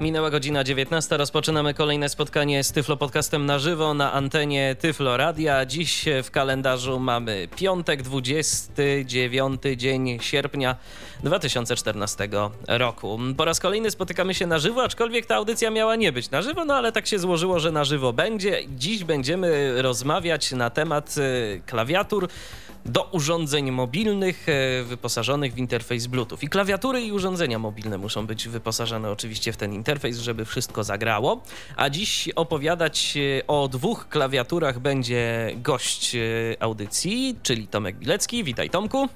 Minęła godzina 19. Rozpoczynamy kolejne spotkanie z Tyflo Podcastem na żywo na antenie Tyflo Radia. Dziś w kalendarzu mamy piątek, 29 dzień sierpnia 2014 roku. Po raz kolejny spotykamy się na żywo, aczkolwiek ta audycja miała nie być na żywo, no ale tak się złożyło, że na żywo będzie. Dziś będziemy rozmawiać na temat y, klawiatur do urządzeń mobilnych e, wyposażonych w interfejs Bluetooth. I klawiatury i urządzenia mobilne muszą być wyposażone oczywiście w ten interfejs, żeby wszystko zagrało. A dziś opowiadać e, o dwóch klawiaturach będzie gość e, audycji, czyli Tomek Bilecki. Witaj Tomku.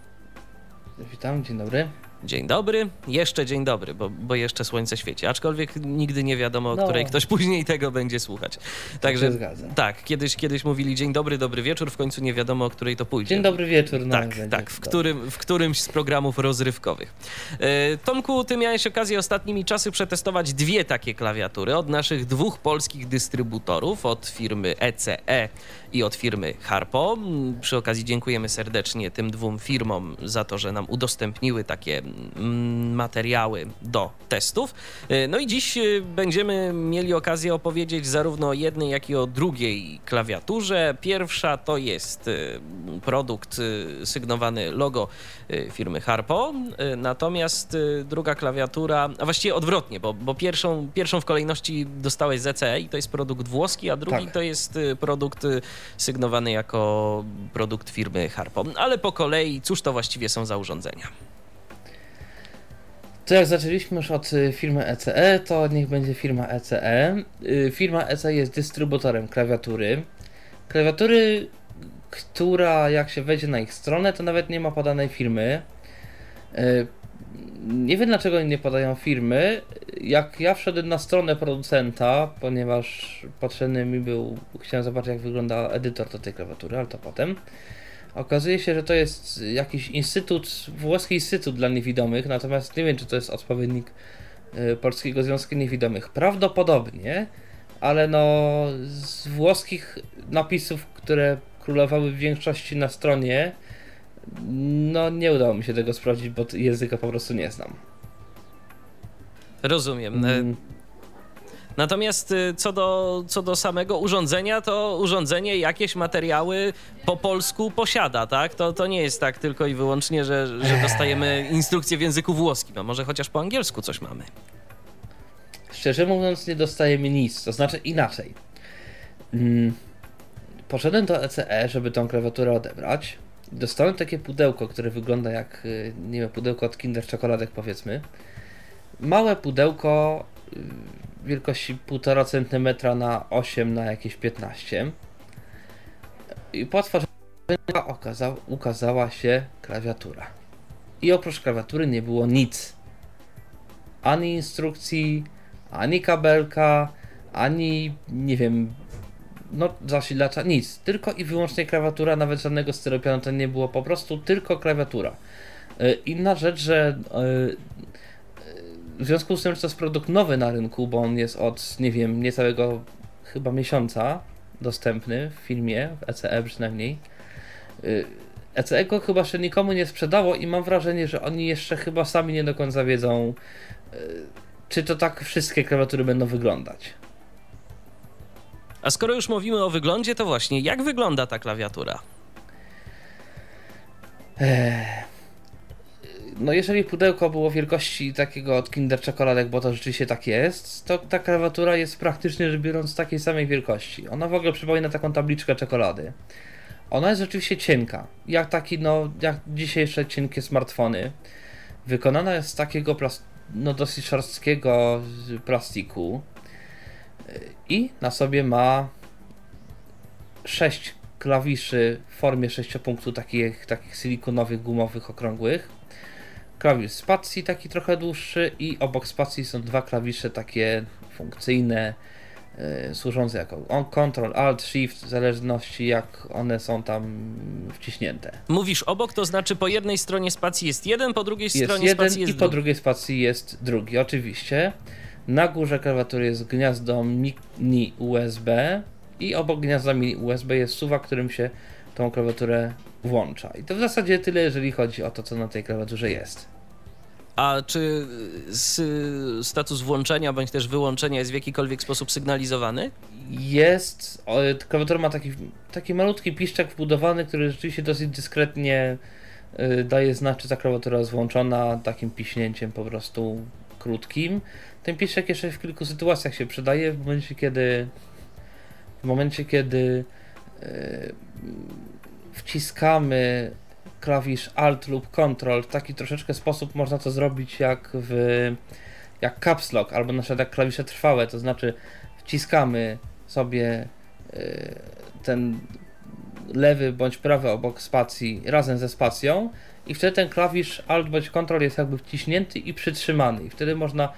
Witam, dzień dobry. Dzień dobry, jeszcze dzień dobry, bo, bo jeszcze słońce świeci, aczkolwiek nigdy nie wiadomo, o no. której ktoś później tego będzie słuchać. Także tak, kiedyś, kiedyś mówili dzień dobry, dobry wieczór, w końcu nie wiadomo, o której to pójdzie. Dzień dobry wieczór. No, tak, tak, w, którym, w którymś z programów rozrywkowych. E, Tomku, ty miałeś okazję ostatnimi czasy przetestować dwie takie klawiatury od naszych dwóch polskich dystrybutorów, od firmy ECE i od firmy Harpo. Przy okazji dziękujemy serdecznie tym dwóm firmom za to, że nam udostępniły takie mm, materiały do testów. E, no i dziś e, będziemy mieli okazję opowiedzieć zarówno o jednej, jak i o drugiej klawiaturze. Pierwsza to jest e, produkt sygnowany logo firmy Harpo, natomiast druga klawiatura, a właściwie odwrotnie, bo, bo pierwszą, pierwszą w kolejności dostałeś ZCE i to jest produkt włoski, a drugi tak. to jest produkt sygnowany jako produkt firmy Harpo. Ale po kolei, cóż to właściwie są za urządzenia? To jak zaczęliśmy już od y, firmy ECE, to niech będzie firma ECE. Y, firma ECE jest dystrybutorem klawiatury. Klawiatury, która jak się wejdzie na ich stronę, to nawet nie ma podanej firmy. Y, nie wiem dlaczego nie podają firmy. Jak ja wszedłem na stronę producenta, ponieważ potrzebny mi był, chciałem zobaczyć jak wygląda edytor do tej klawiatury, ale to potem. Okazuje się, że to jest jakiś instytut, włoski instytut dla niewidomych, natomiast nie wiem, czy to jest odpowiednik y, Polskiego Związku Niewidomych. Prawdopodobnie, ale no z włoskich napisów, które królowały w większości na stronie, no nie udało mi się tego sprawdzić, bo języka po prostu nie znam. Rozumiem. Mm. Natomiast y, co do, co do samego urządzenia, to urządzenie jakieś materiały po polsku posiada, tak? To, to nie jest tak tylko i wyłącznie, że, że dostajemy instrukcję w języku włoskim, a może chociaż po angielsku coś mamy. Szczerze mówiąc, nie dostajemy nic, to znaczy inaczej. Mm. Poszedłem do ECE, żeby tą klawiaturę odebrać. Dostałem takie pudełko, które wygląda jak, y, nie wiem, pudełko od Kinder Czekoladek powiedzmy. Małe pudełko y, wielkości 1,5 cm na 8 na jakieś 15. I po otworzeniu ukazała się klawiatura. I oprócz klawiatury nie było nic. Ani instrukcji, ani kabelka, ani nie wiem, no zasilacza, nic. Tylko i wyłącznie klawiatura, nawet żadnego styropianu to nie było, po prostu tylko klawiatura. E, inna rzecz, że e, w związku z tym, że to jest produkt nowy na rynku, bo on jest od, nie wiem, niecałego chyba miesiąca dostępny w filmie, w ECE przynajmniej. ECE y, go chyba jeszcze nikomu nie sprzedało i mam wrażenie, że oni jeszcze chyba sami nie do końca wiedzą, y, czy to tak wszystkie klawiatury będą wyglądać. A skoro już mówimy o wyglądzie, to właśnie jak wygląda ta klawiatura? Eee no jeżeli pudełko było wielkości takiego od Kinder Czekoladek, bo to rzeczywiście tak jest, to ta klawiatura jest praktycznie rzecz biorąc takiej samej wielkości. Ona w ogóle przypomina taką tabliczkę czekolady. Ona jest rzeczywiście cienka, jak taki, no, jak dzisiejsze cienkie smartfony. Wykonana jest z takiego no, dosyć szorstkiego plastiku i na sobie ma 6 klawiszy w formie sześciopunktu takich, takich silikonowych, gumowych, okrągłych klawisz spacji taki trochę dłuższy i obok spacji są dwa klawisze takie funkcyjne, y, służące jako on, Ctrl, Alt, Shift, w zależności jak one są tam wciśnięte. Mówisz obok, to znaczy po jednej stronie spacji jest jeden, po drugiej Jest stronie jeden spacji jest i po drugi. drugiej spacji jest drugi, oczywiście. Na górze klawiatury jest gniazdo mini USB i obok gniazda mini USB jest suwak, którym się tą klawiaturę włącza. I to w zasadzie tyle, jeżeli chodzi o to, co na tej klawiaturze jest. A czy status włączenia bądź też wyłączenia jest w jakikolwiek sposób sygnalizowany? Jest, o, klawiatura ma taki, taki malutki piszczek wbudowany, który rzeczywiście dosyć dyskretnie y, daje znać, czy ta klawiatura jest włączona takim piśnięciem po prostu krótkim. Ten piszczek jeszcze w kilku sytuacjach się przydaje, w momencie kiedy w momencie kiedy y, wciskamy klawisz Alt lub Ctrl w taki troszeczkę sposób można to zrobić jak w jak caps lock albo na przykład jak klawisze trwałe, to znaczy wciskamy sobie y, ten lewy bądź prawy obok spacji razem ze spacją i wtedy ten klawisz Alt bądź Ctrl jest jakby wciśnięty i przytrzymany. I wtedy można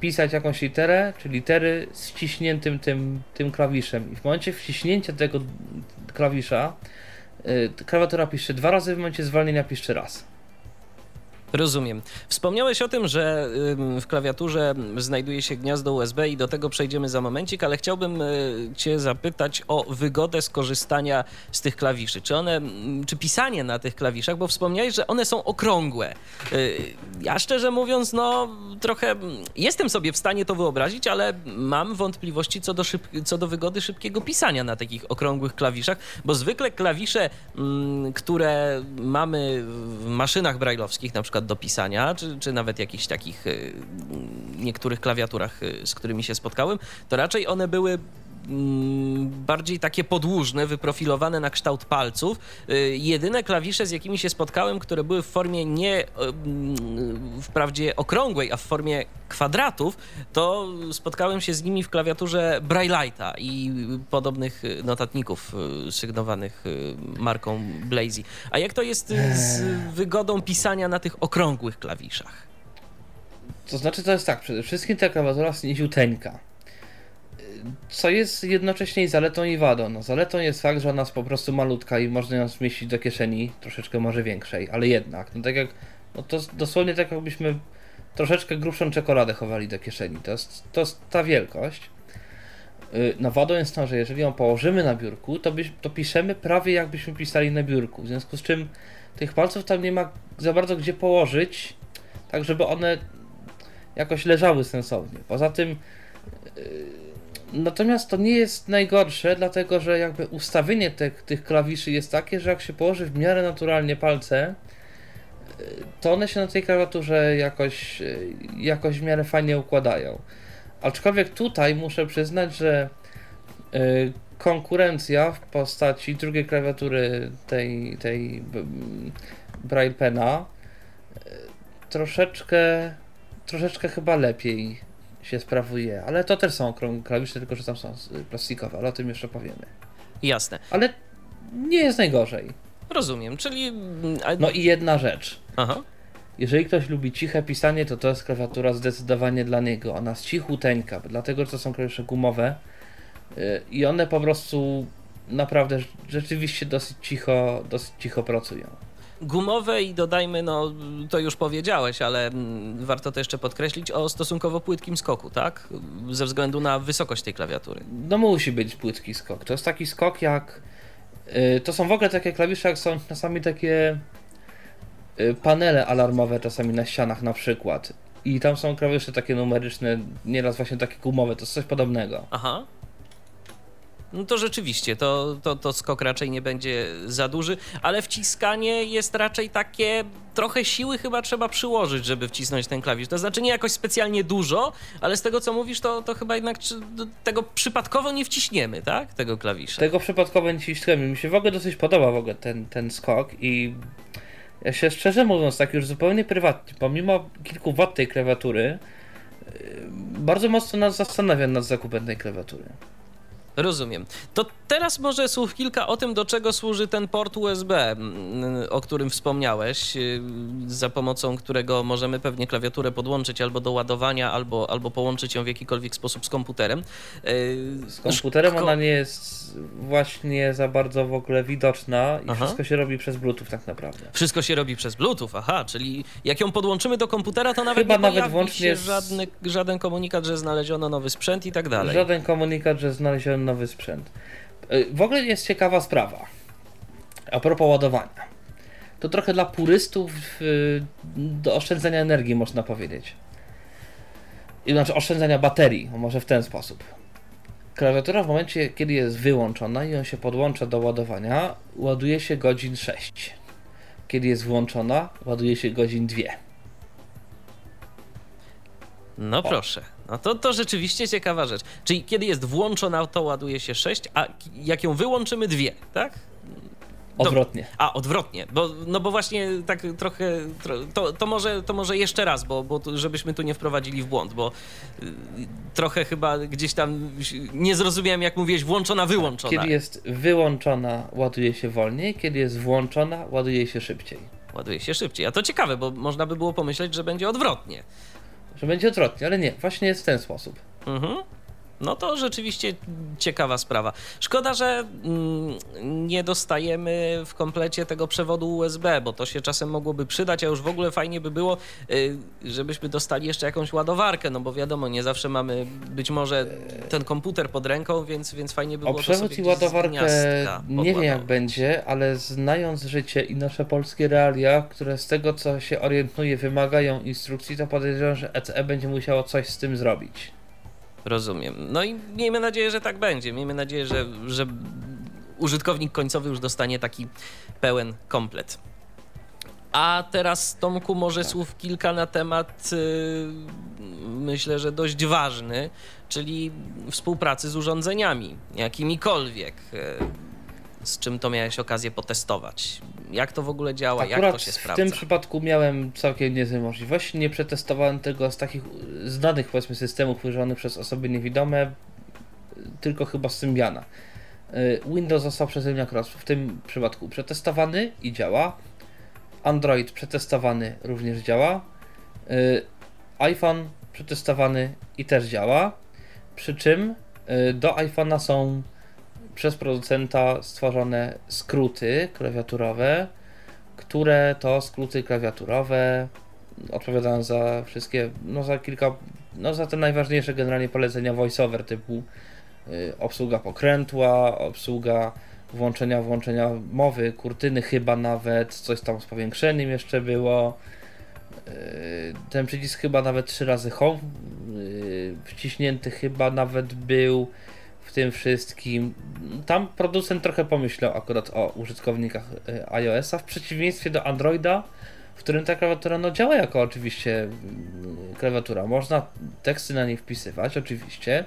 pisać jakąś literę, czy litery z wciśniętym tym, tym klawiszem i w momencie wciśnięcia tego klawisza y, klawiatura pisze dwa razy, w momencie zwolnienia pisze raz. Rozumiem. Wspomniałeś o tym, że w klawiaturze znajduje się gniazdo USB i do tego przejdziemy za momencik, ale chciałbym y, Cię zapytać o wygodę skorzystania z tych klawiszy. Czy one, czy pisanie na tych klawiszach, bo wspomniałeś, że one są okrągłe. Y, Ja szczerze mówiąc, no trochę jestem sobie w stanie to wyobrazić, ale mam wątpliwości co do, szyb, co do wygody szybkiego pisania na takich okrągłych klawiszach, bo zwykle klawisze, które mamy w maszynach brajlowskich, na przykład do pisania, czy, czy nawet jakichś takich y, niektórych klawiaturach, y, z którymi się spotkałem, to raczej one były bardziej takie podłużne, wyprofilowane na kształt palców. Y, Jedyne klawisze, z jakimi się spotkałem, które były w formie nie y, mm, wprawdzie okrągłej, a w formie kwadratów, to spotkałem się z nimi w klawiaturze Braille'a i podobnych y, notatników sygnowanych marką Blazy. A jak to jest z wygodą pisania na tych okrągłych klawiszach? To znaczy, to jest tak, przede wszystkim ta klawiatura jest niziuteńka. Co jest jednocześnie i zaletą i wadą. No, zaletą jest fakt, że ona jest po prostu malutka i można ją zmieścić do kieszeni, troszeczkę może większej, ale jednak. No tak jak, no to dosłownie tak jakbyśmy troszeczkę grubszą czekoladę chowali do kieszeni. To jest, to jest ta wielkość. Yy, No wadą jest to, że jeżeli ją położymy na biurku, to, byś, to piszemy prawie jakbyśmy pisali na biurku. W związku z czym tych palców tam nie ma za bardzo gdzie położyć, tak żeby one jakoś leżały sensownie. Poza tym yy, natomiast to nie jest najgorsze, dlatego że jakby ustawienie tych klawiszy jest takie, że jak się położy w miarę naturalnie palce, yy, to one się na tej klawiaturze jakoś, yy, jakoś w miarę fajnie układają. Aczkolwiek tutaj muszę przyznać, że yy, konkurencja w postaci drugiej klawiatury tej, tej b- m, Braille Pena troszeczkę troszeczkę chyba lepiej się sprawuje, ale to też są klawisze, tylko że tam są plastikowe, ale o tym jeszcze powiemy. Jasne. Ale nie jest najgorzej. Rozumiem, czyli... mm, No i jedna rzecz. Aha. Jeżeli ktoś lubi ciche pisanie, to to jest klawiatura zdecydowanie dla niego. Ona jest cichuteńka, dlatego że to są klawisze gumowe y, i one po prostu naprawdę rzeczywiście dosyć cicho, dosyć cicho pracują. Gumowe i dodajmy, no to już powiedziałeś, ale mm, warto to jeszcze podkreślić o stosunkowo płytkim skoku, tak? Ze względu na wysokość tej klawiatury. No musi być płytki skok. To jest taki skok jak. y, to są w ogóle takie klawisze, jak są czasami takie y, panele alarmowe, czasami na ścianach na przykład. I tam są klawisze takie numeryczne, nieraz właśnie takie gumowe, to jest coś podobnego. Aha. No to rzeczywiście, to, to, to skok raczej nie będzie za duży, ale wciskanie jest raczej takie, trochę siły chyba trzeba przyłożyć, żeby wcisnąć ten klawisz. To znaczy nie jakoś specjalnie dużo, ale z tego co mówisz, to, to chyba jednak czy- tego przypadkowo nie wciśniemy, tak? Tego klawisza. Tego przypadkowo nie ciśniemy. Mi się w ogóle dosyć podoba w ogóle ten, ten skok i ja się szczerze mówiąc, tak już zupełnie prywatnie, pomimo kilku wad tej klawiatury, y, bardzo mocno nas zastanawiam nad zakupem tej klawiatury. Rozumiem. To teraz może słów kilka o tym, do czego służy ten port USB, mm, o którym wspomniałeś, y, za pomocą którego możemy pewnie klawiaturę podłączyć albo do ładowania, albo, albo połączyć ją w jakikolwiek sposób z komputerem. Y, z komputerem Szko ona nie jest właśnie za bardzo w ogóle widoczna i aha. wszystko się robi przez Bluetooth tak naprawdę. Wszystko się robi przez Bluetooth, aha, czyli jak ją podłączymy do komputera, to nawet Chyba nie nawet włącznie się żadny, żaden komunikat, że znaleziono nowy sprzęt i tak dalej. Żaden komunikat, że znaleziono nowy sprzęt. Y, w ogóle jest ciekawa sprawa. A propos ładowania. To trochę dla purystów y, do oszczędzania energii, można powiedzieć. Znaczy oszczędzania baterii, może w ten sposób. Klawiatura w momencie, kiedy jest wyłączona i on się podłącza do ładowania, ładuje się godzin 6. Kiedy jest włączona, ładuje się godzin 2. No o. proszę. No to, to rzeczywiście ciekawa rzecz. Czyli kiedy jest włączona, to ładuje się 6, a jak ją wyłączymy, dwie, tak? Odwrotnie. A, odwrotnie, bo, no bo właśnie tak trochę, to, to, może, to może jeszcze raz, bo, bo żebyśmy tu nie wprowadzili w błąd, bo y, trochę chyba gdzieś tam nie zrozumiałem, jak mówiłeś, włączona, wyłączona. Kiedy jest wyłączona, ładuje się wolniej, kiedy jest włączona, ładuje się szybciej. Ładuje się szybciej, a to ciekawe, bo można by było pomyśleć, że będzie odwrotnie że będzie odwrotnie, ale nie, właśnie jest w ten sposób. Mhm. No to rzeczywiście ciekawa sprawa. Szkoda, że mm, nie dostajemy w komplecie tego przewodu USB, bo to się czasem mogłoby przydać, a już w ogóle fajnie by było, y, żebyśmy dostali jeszcze jakąś ładowarkę, no bo wiadomo, nie zawsze mamy być może ten komputer pod ręką, więc, więc fajnie by było o przewód i ładowarkę nie wiem jak będzie, ale znając życie i nasze polskie realia, które z tego co się orientuję wymagają instrukcji, to podejrzewam, że ECE będzie musiało coś z tym zrobić. Rozumiem. No i miejmy nadzieję, że tak będzie. Miejmy nadzieję, że, że użytkownik końcowy już dostanie taki pełen komplet. A teraz, Tomku, może tak. słów kilka na temat, yy, myślę, że dość ważny, czyli współpracy z urządzeniami, jakimikolwiek. Z czym to miałeś okazję potestować? Jak to w ogóle działa? Akurat jak to się sprawdza? W tym przypadku miałem całkiem niezłe możliwości. Nie przetestowałem tego z takich znanych powiedzmy systemów używanych przez osoby niewidome, tylko chyba z Symbiana. Y, Windows został przeze mnie w tym przypadku przetestowany i działa. Android przetestowany również działa. Y, iPhone przetestowany i też działa. Przy czym y, do iPhone'a są przez producenta stworzone skróty klawiaturowe, które to skróty klawiaturowe odpowiadają za wszystkie, no za kilka, no za te najważniejsze generalnie polecenia voiceover typu y, obsługa pokrętła, obsługa włączenia, włączenia mowy, kurtyny chyba nawet, coś tam z powiększeniem jeszcze było. Y, ten przycisk chyba nawet trzy razy home y, wciśnięty chyba nawet był tym wszystkim. Tam producent trochę pomyślał akurat o użytkownikach e, iOS-a, w przeciwieństwie do Androida, w którym ta klawiatura no, działa jako oczywiście mm, klawiatura. Można teksty na niej wpisywać, oczywiście,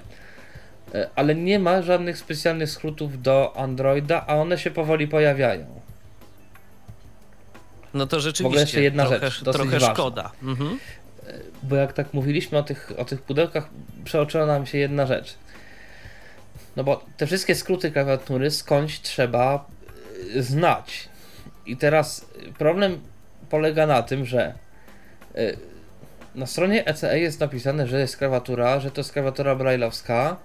e, ale nie ma żadnych specjalnych skrótów do Androida, a one się powoli pojawiają. No to rzeczywiście. W jeszcze jedna trochę, rzecz, dosyć trochę szkoda. Mhm. E, bo jak tak mówiliśmy o tych, o tych pudełkach, przeoczyła nam się jedna rzecz. No bo te wszystkie skróty klawiatury skądś trzeba y, znać. I teraz problem polega na tym, że y, na stronie ECE jest napisane, że jest klawiatura, że to jest klawiatura brailleowska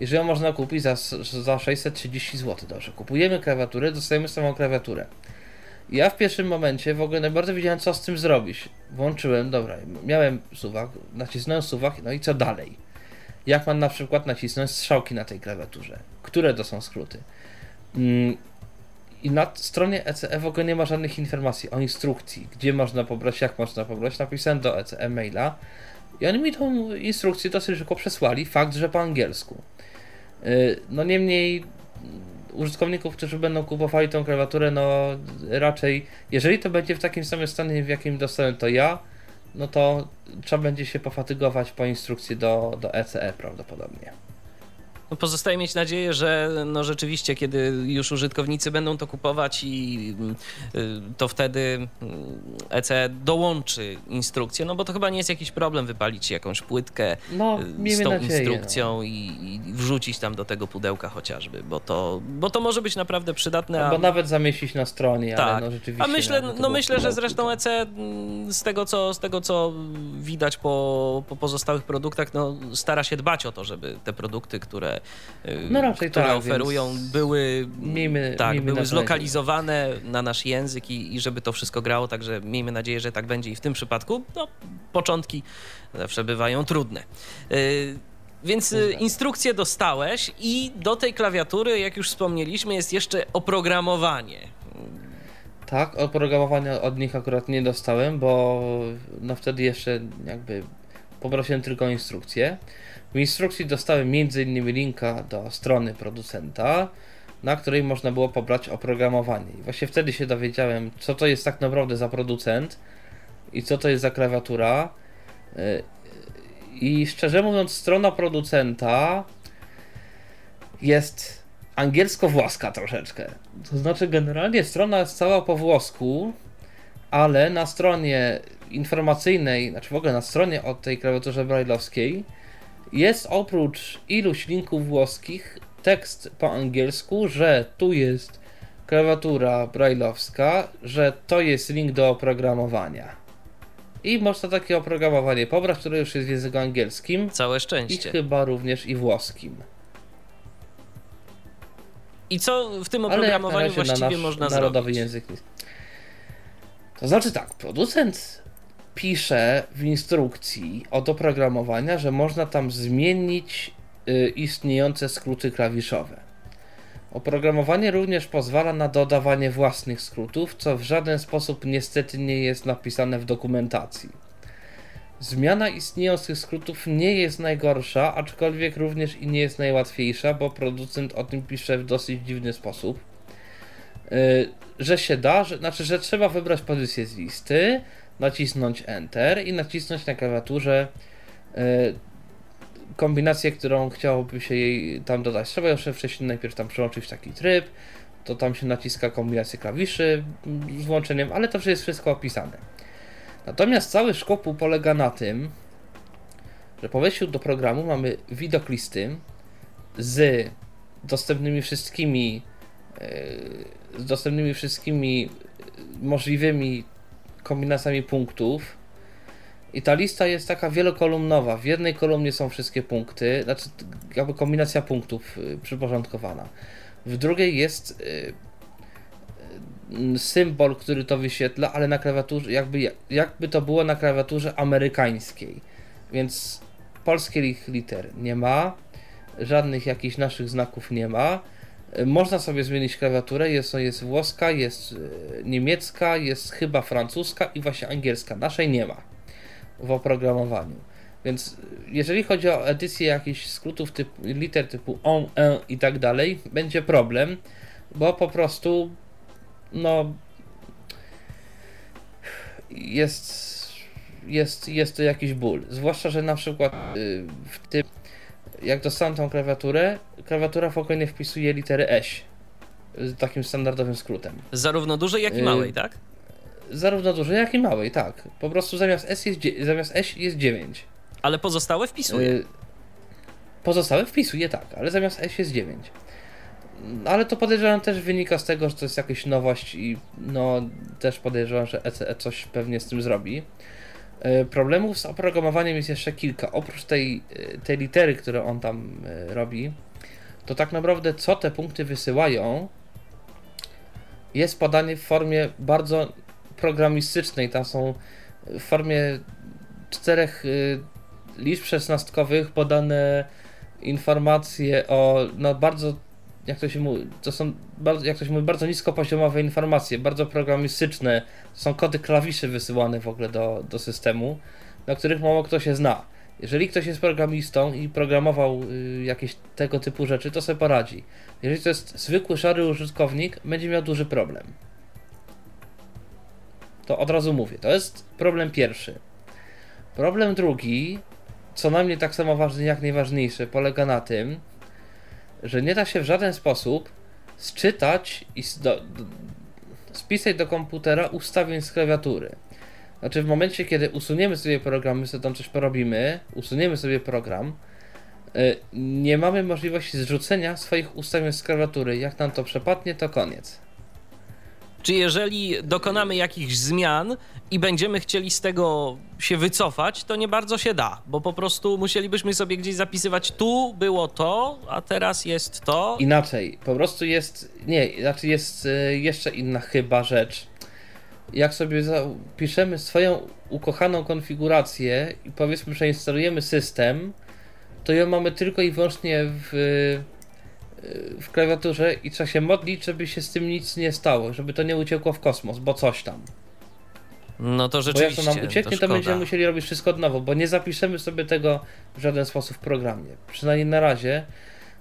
i że ją można kupić za, za 630 zł. Dobrze, kupujemy klawiaturę, dostajemy samą klawiaturę. Ja w pierwszym momencie w ogóle najbardziej wiedziałem, co z tym zrobić. Włączyłem, dobra, miałem suwak, nacisnąłem suwak, no i co dalej? Jak mam na przykład nacisnąć strzałki na tej klawiaturze, które to są skróty. Mm, I na stronie ECE w ogóle nie ma żadnych informacji o instrukcji, gdzie można pobrać, jak można pobrać. Napisałem do ECE maila i oni mi tą instrukcję dosyć szybko przesłali, fakt, że po angielsku. Y, no niemniej użytkowników, którzy będą kupowali tą klawiaturę, no raczej, jeżeli to będzie w takim samym stanie, w jakim dostałem to ja, no to trzeba będzie się pofatygować po instrukcji do, do ECE prawdopodobnie. No pozostaje mieć nadzieję, że no rzeczywiście, kiedy już użytkownicy będą to kupować i y, to wtedy ECE dołączy instrukcję, no bo to chyba nie jest jakiś problem wypalić jakąś płytkę no, z tą nadzieję, instrukcją no. i, i, wrzucić tam do tego pudełka chociażby, bo to, bo to może być naprawdę przydatne. Albo a... nawet zamieścić na stronie, tak. ale no rzeczywiście. A myślę, no myślę, że zresztą ECE z tego co, z tego, co widać po, po pozostałych produktach, no stara się dbać o to, żeby te produkty, które Y, no raczej które tak, oferują, były, miejmy, tak, miejmy były zlokalizowane na nasz język i, i, żeby to wszystko grało, także miejmy nadzieję, że tak będzie i w tym przypadku. No, początki zawsze bywają trudne. Yy, więc y, instrukcję dostałeś i do tej klawiatury, jak już wspomnieliśmy, jest jeszcze oprogramowanie. Tak, oprogramowania od nich akurat nie dostałem, bo no wtedy jeszcze jakby poprosiłem tylko instrukcję. W instrukcji dostałem m.in. linka do strony producenta, na której można było pobrać oprogramowanie. I właśnie wtedy się dowiedziałem, co to jest tak naprawdę za producent i co to jest za klawiatura. Y, I szczerze mówiąc, strona producenta jest angielsko-włoska troszeczkę. To znaczy, generalnie strona jest cała po włosku, ale na stronie informacyjnej, znaczy w ogóle na stronie od tej klawiaturze brailleowskiej jest oprócz iluś linków włoskich tekst po angielsku, że tu jest klawiatura brailleowska, że to jest link do oprogramowania. I można takie oprogramowanie pobrać, które już jest w języku angielskim. Całe szczęście. I chyba również i włoskim. I co w tym oprogramowaniu właściwie na nasz można narodowy zrobić? język. To znaczy tak, producent pisze w instrukcji od oprogramowania, że można tam zmienić y, istniejące skróty klawiszowe. Oprogramowanie również pozwala na dodawanie własnych skrótów, co w żaden sposób niestety nie jest napisane w dokumentacji. Zmiana istniejących skrótów nie jest najgorsza, aczkolwiek również i nie jest najłatwiejsza, bo producent o tym pisze w dosyć dziwny sposób. Że się da, że, znaczy, że trzeba wybrać pozycję z listy, nacisnąć Enter i nacisnąć na klawiaturze yy, kombinację, którą chciałoby się jej tam dodać. Trzeba jeszcze wcześniej najpierw tam przełączyć taki tryb, to tam się naciska kombinację klawiszy z włączeniem, ale to jest wszystko opisane. Natomiast cały szkopuł polega na tym, że po wejściu do programu mamy widok listy z dostępnymi wszystkimi e, z dostępnymi wszystkimi możliwymi kombinacjami punktów i ta lista jest taka wielokolumnowa. W jednej kolumnie są wszystkie punkty, znaczy jakby kombinacja punktów y, przyporządkowana. W drugiej jest y, symbol, który to wyświetla, ale na klawiaturze, jakby, jakby to było na klawiaturze amerykańskiej. Więc polskich liter nie ma, żadnych jakichś naszych znaków nie ma. Można sobie zmienić klawiaturę, jest, jest włoska, jest niemiecka, jest chyba francuska i właśnie angielska. Naszej nie ma w oprogramowaniu. Więc jeżeli chodzi o edycję jakichś skrótów typu, liter typu on, en i tak dalej, będzie problem, bo po prostu no jest jest, jest to jakiś ból. Zwłaszcza, że na przykład y, w tym jak dostałem tą klawiaturę, klawiatura w ogóle nie wpisuje litery S z takim standardowym skrótem. Zarówno dużej, jak i małej, tak? Zarówno dużej, jak i małej, tak. Po prostu zamiast S jest, zamiast S jest 9. Ale pozostałe wpisuje. Y pozostałe wpisuje, tak, ale zamiast S jest 9. Ale to podejrzewam też wynika z tego, że to jest jakaś nowość i no też podejrzewam, że ECE coś pewnie z tym zrobi. Y, problemów z oprogramowaniem jest jeszcze kilka. Oprócz tej, y, tej litery, które on tam robi, to tak naprawdę co te punkty wysyłają, jest podanie w formie bardzo programistycznej. Tam są w formie czterech liczb szesnastkowych podane informacje o no bardzo jak to się mówi, to są bardzo, jak to się mówi, bardzo niskopoziomowe informacje, bardzo programistyczne. To są kody klawiszy wysyłane w ogóle do, do systemu, na których mało kto się zna. Jeżeli ktoś jest programistą i programował y, jakieś tego typu rzeczy, to sobie poradzi. Jeżeli to jest zwykły, szary użytkownik, będzie miał duży problem. To od razu mówię. To jest problem pierwszy. Problem drugi, co na mnie tak samo ważny jak najważniejszy, polega na tym, że nie da się w żaden sposób sczytać i do, do, spisać do komputera ustawień z klawiatury. Znaczy w momencie, kiedy usuniemy sobie program, my sobie tam coś porobimy, usuniemy sobie program, y, nie mamy możliwości zrzucenia swoich ustawień z klawiatury. Jak nam to przepadnie, to koniec. Czy jeżeli dokonamy jakichś zmian i będziemy chcieli z tego się wycofać, to nie bardzo się da, bo po prostu musielibyśmy sobie gdzieś zapisywać, tu było to, a teraz jest to. Inaczej, po prostu jest, nie, znaczy jest y, jeszcze inna chyba rzecz. Jak sobie piszemy swoją ukochaną konfigurację i powiedzmy, że instalujemy system, to ją mamy tylko i wyłącznie w w klawiaturze i trzeba się modlić, żeby się z tym nic nie stało, żeby to nie uciekło w kosmos, bo coś tam. No to rzeczywiście. Bo jak to nam ucieknie, to, to będziemy musieli robić wszystko od nowa, bo nie zapiszemy sobie tego w żaden sposób w programie. Przynajmniej na razie.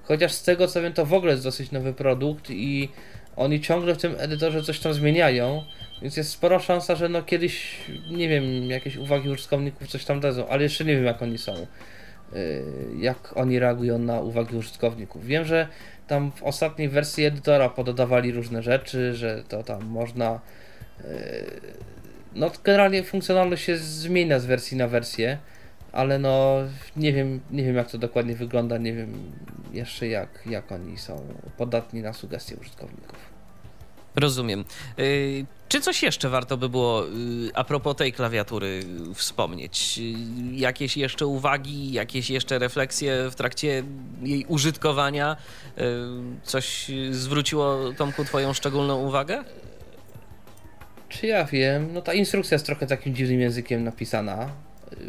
Chociaż z tego co wiem, to w ogóle jest dosyć nowy produkt i oni ciągle w tym edytorze coś tam zmieniają, więc jest spora szansa, że no kiedyś, nie wiem, jakieś uwagi użytkowników coś tam dadzą, ale jeszcze nie wiem jak oni są. Y, jak oni reagują na uwagi użytkowników. Wiem, że tam w ostatniej wersji edytora pododawali różne rzeczy, że to tam można. Y, no, generalnie funkcjonalność się zmienia z wersji na wersję, ale no nie wiem, nie wiem jak to dokładnie wygląda, nie wiem jeszcze jak, jak oni są podatni na sugestie użytkowników. Rozumiem. Y, czy coś jeszcze warto by było y, a propos tej klawiatury wspomnieć? Y, jakieś jeszcze uwagi, jakieś jeszcze refleksje w trakcie jej użytkowania? Coś zwróciło Tomku Twoją szczególną uwagę? Czy ja wiem? No ta instrukcja jest trochę takim dziwnym językiem napisana.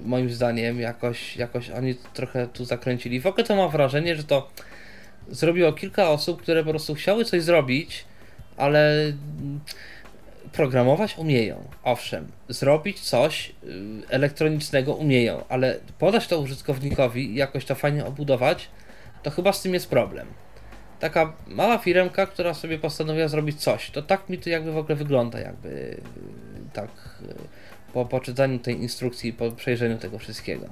Moim zdaniem jakoś, jakoś oni trochę tu zakręcili. W ogóle to mam wrażenie, że to zrobiło kilka osób, które po prostu chciały coś zrobić, ale programować umieją, owszem, zrobić coś y, elektronicznego umieją, ale podać to użytkownikowi i jakoś to fajnie obudować, to chyba z tym jest problem. Taka mała firmka, która sobie postanowiła zrobić coś, to tak mi to jakby w ogóle wygląda, jakby y, tak y, po poczytaniu tej instrukcji, po przejrzeniu tego wszystkiego.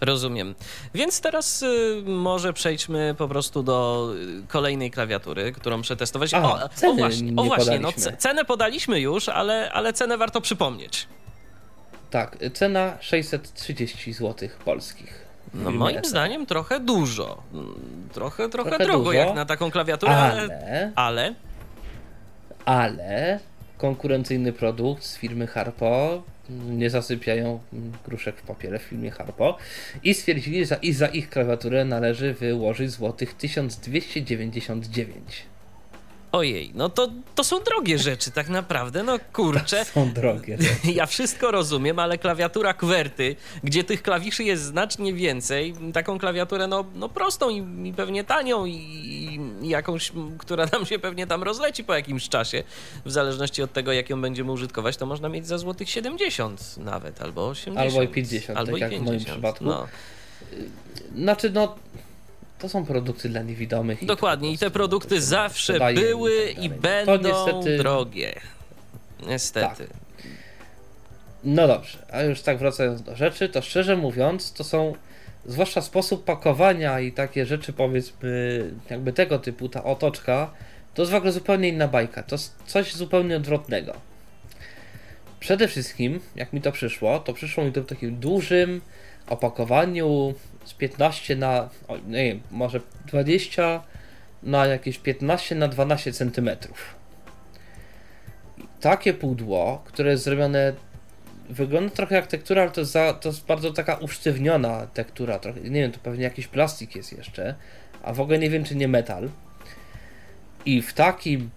Rozumiem. Więc teraz y, może przejdźmy po prostu do y, kolejnej klawiatury, którą przetestować. Aha, o, o, właśnie, o właśnie no, cenę podaliśmy już, ale, ale cenę warto przypomnieć. Tak, cena 630 zł polskich. No moim zdaniem trochę dużo. Mm, trochę, trochę, trochę drogo dużo, jak na taką klawiaturę, ale, ale... Ale konkurencyjny produkt z firmy Harpo nie zasypiają gruszek w papierze w filmie Harpo i stwierdzili, że i za ich klawiaturę należy wyłożyć złotych 1299. Ojej, no to, to są drogie rzeczy tak naprawdę, no kurczę. To są drogie rzeczy. Ja wszystko rozumiem, ale klawiatura QWERTY, gdzie tych klawiszy jest znacznie więcej, taką klawiaturę no, no prostą i, i pewnie tanią i, i, jakąś, która nam się pewnie tam rozleci po jakimś czasie, w zależności od tego, jak ją będziemy użytkować, to można mieć za złotych 70 nawet, albo 80. Albo i 50, albo tak jak 50, w moim przypadku. No. Znaczy, no to są produkty dla niewidomych. Dokładnie, i te produkty zawsze były i, i będą niestety... drogie. Niestety. Tak. No dobrze, a już tak wracając do rzeczy, to szczerze mówiąc, to są zwłaszcza sposób pakowania i takie rzeczy, powiedzmy, jakby tego typu, ta otoczka, to jest w ogóle zupełnie inna bajka. To jest coś zupełnie odwrotnego. Przede wszystkim, jak mi to przyszło, to przyszło mi to w takim dużym opakowaniu z 15 na, o, nie wiem, może 20 na jakieś 15 na 12 cm. Takie pudło, które jest zrobione, wygląda trochę jak tektura, ale to jest, za, to jest bardzo taka usztywniona tektura. Trochę, nie wiem, to pewnie jakiś plastik jest jeszcze, a w ogóle nie wiem, czy nie metal. I w takim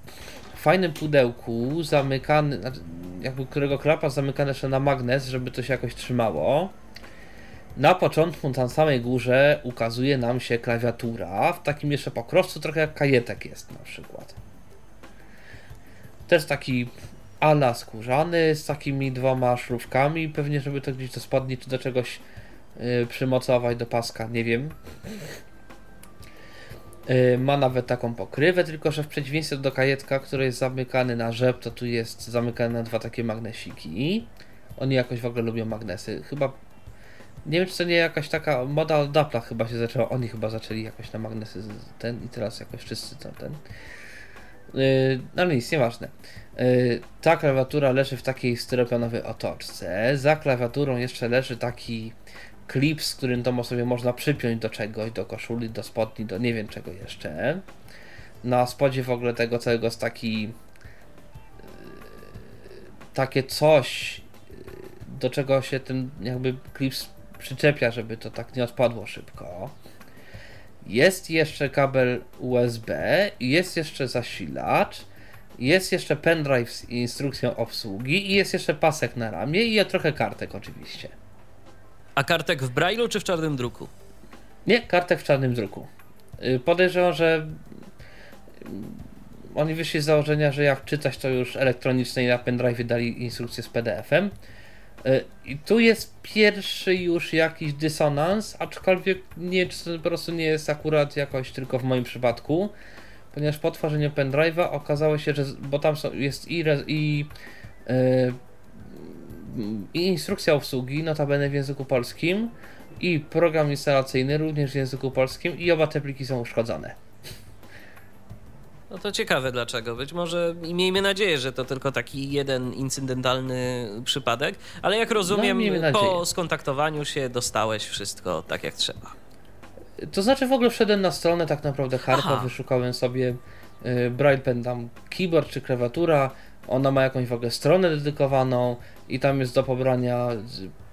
fajnym pudełku zamykany, znaczy, jakby którego klapa zamykane jeszcze na magnes, żeby to się jakoś trzymało na początku, na samej górze, ukazuje nam się klawiatura w takim jeszcze pokrowcu, trochę jak kajetek jest na przykład. Też taki ala skórzany z takimi dwoma szrówkami, pewnie żeby to gdzieś do spodni czy do czegoś yy, przymocować do paska, nie wiem. Yy, ma nawet taką pokrywę, tylko że w przeciwieństwie do kajetka, który jest zamykany na rzep, to tu jest zamykany na dwa takie magnesiki. Oni jakoś w ogóle lubią magnesy. Chyba Nie wiem, czy to nie jakaś taka moda od chyba się zaczęła. Oni chyba zaczęli jakoś na magnesy ten i teraz jakoś wszyscy to ten. Yy, ale nic, nieważne. Yy, ta klawiatura leży w takiej styropianowej otoczce. Za klawiaturą jeszcze leży taki klip, z którym to sobie można przypiąć do czegoś, do koszuli, do spodni, do nie wiem czego jeszcze. Na spodzie w ogóle tego całego jest taki yy, takie coś, do czego się ten jakby klip przyczepia, żeby to tak nie odpadło szybko. Jest jeszcze kabel USB, jest jeszcze zasilacz, jest jeszcze pendrive z instrukcją obsługi i jest jeszcze pasek na ramię i trochę kartek oczywiście. A kartek w brailu czy w czarnym druku? Nie, kartek w czarnym druku. Y, podejrzewam, że oni wyszli z założenia, że jak czytać to już elektronicznie na pendrive dali instrukcję z PDF-em. Y, I tu jest pierwszy już jakiś dysonans, aczkolwiek nie czy po prostu nie jest akurat jakoś tylko w moim przypadku, ponieważ po tworzeniu pendrive'a okazało się, że bo tam są, jest i, i, yy, i instrukcja obsługi, notabene w języku polskim, i program instalacyjny również w języku polskim, i oba te pliki są uszkodzone. No to ciekawe dlaczego. Być może i miejmy nadzieję, że to tylko taki jeden incydentalny przypadek, ale jak rozumiem, no, po skontaktowaniu się dostałeś wszystko tak jak trzeba. To znaczy w ogóle wszedłem na stronę tak naprawdę Harpo, wyszukałem sobie y, Braille Pen tam keyboard czy klawiatura, ona ma jakąś w ogóle stronę dedykowaną i tam jest do pobrania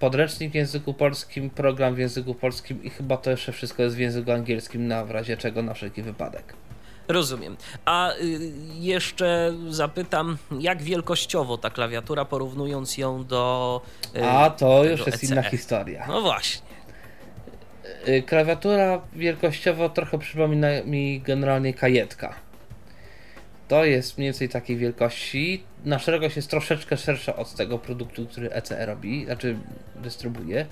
podręcznik w języku polskim, program w języku polskim i chyba to jeszcze wszystko jest w języku angielskim na w razie czego na wszelki wypadek. Rozumiem. A y, jeszcze zapytam, jak wielkościowo ta klawiatura, porównując ją do. Y, A to już jest ECE. inna historia. No właśnie. Y, klawiatura wielkościowo trochę przypomina mi generalnie kajetka. To jest mniej więcej takiej wielkości. Na szerokość jest troszeczkę szersza od tego produktu, który ECE robi, znaczy dystrybuuje.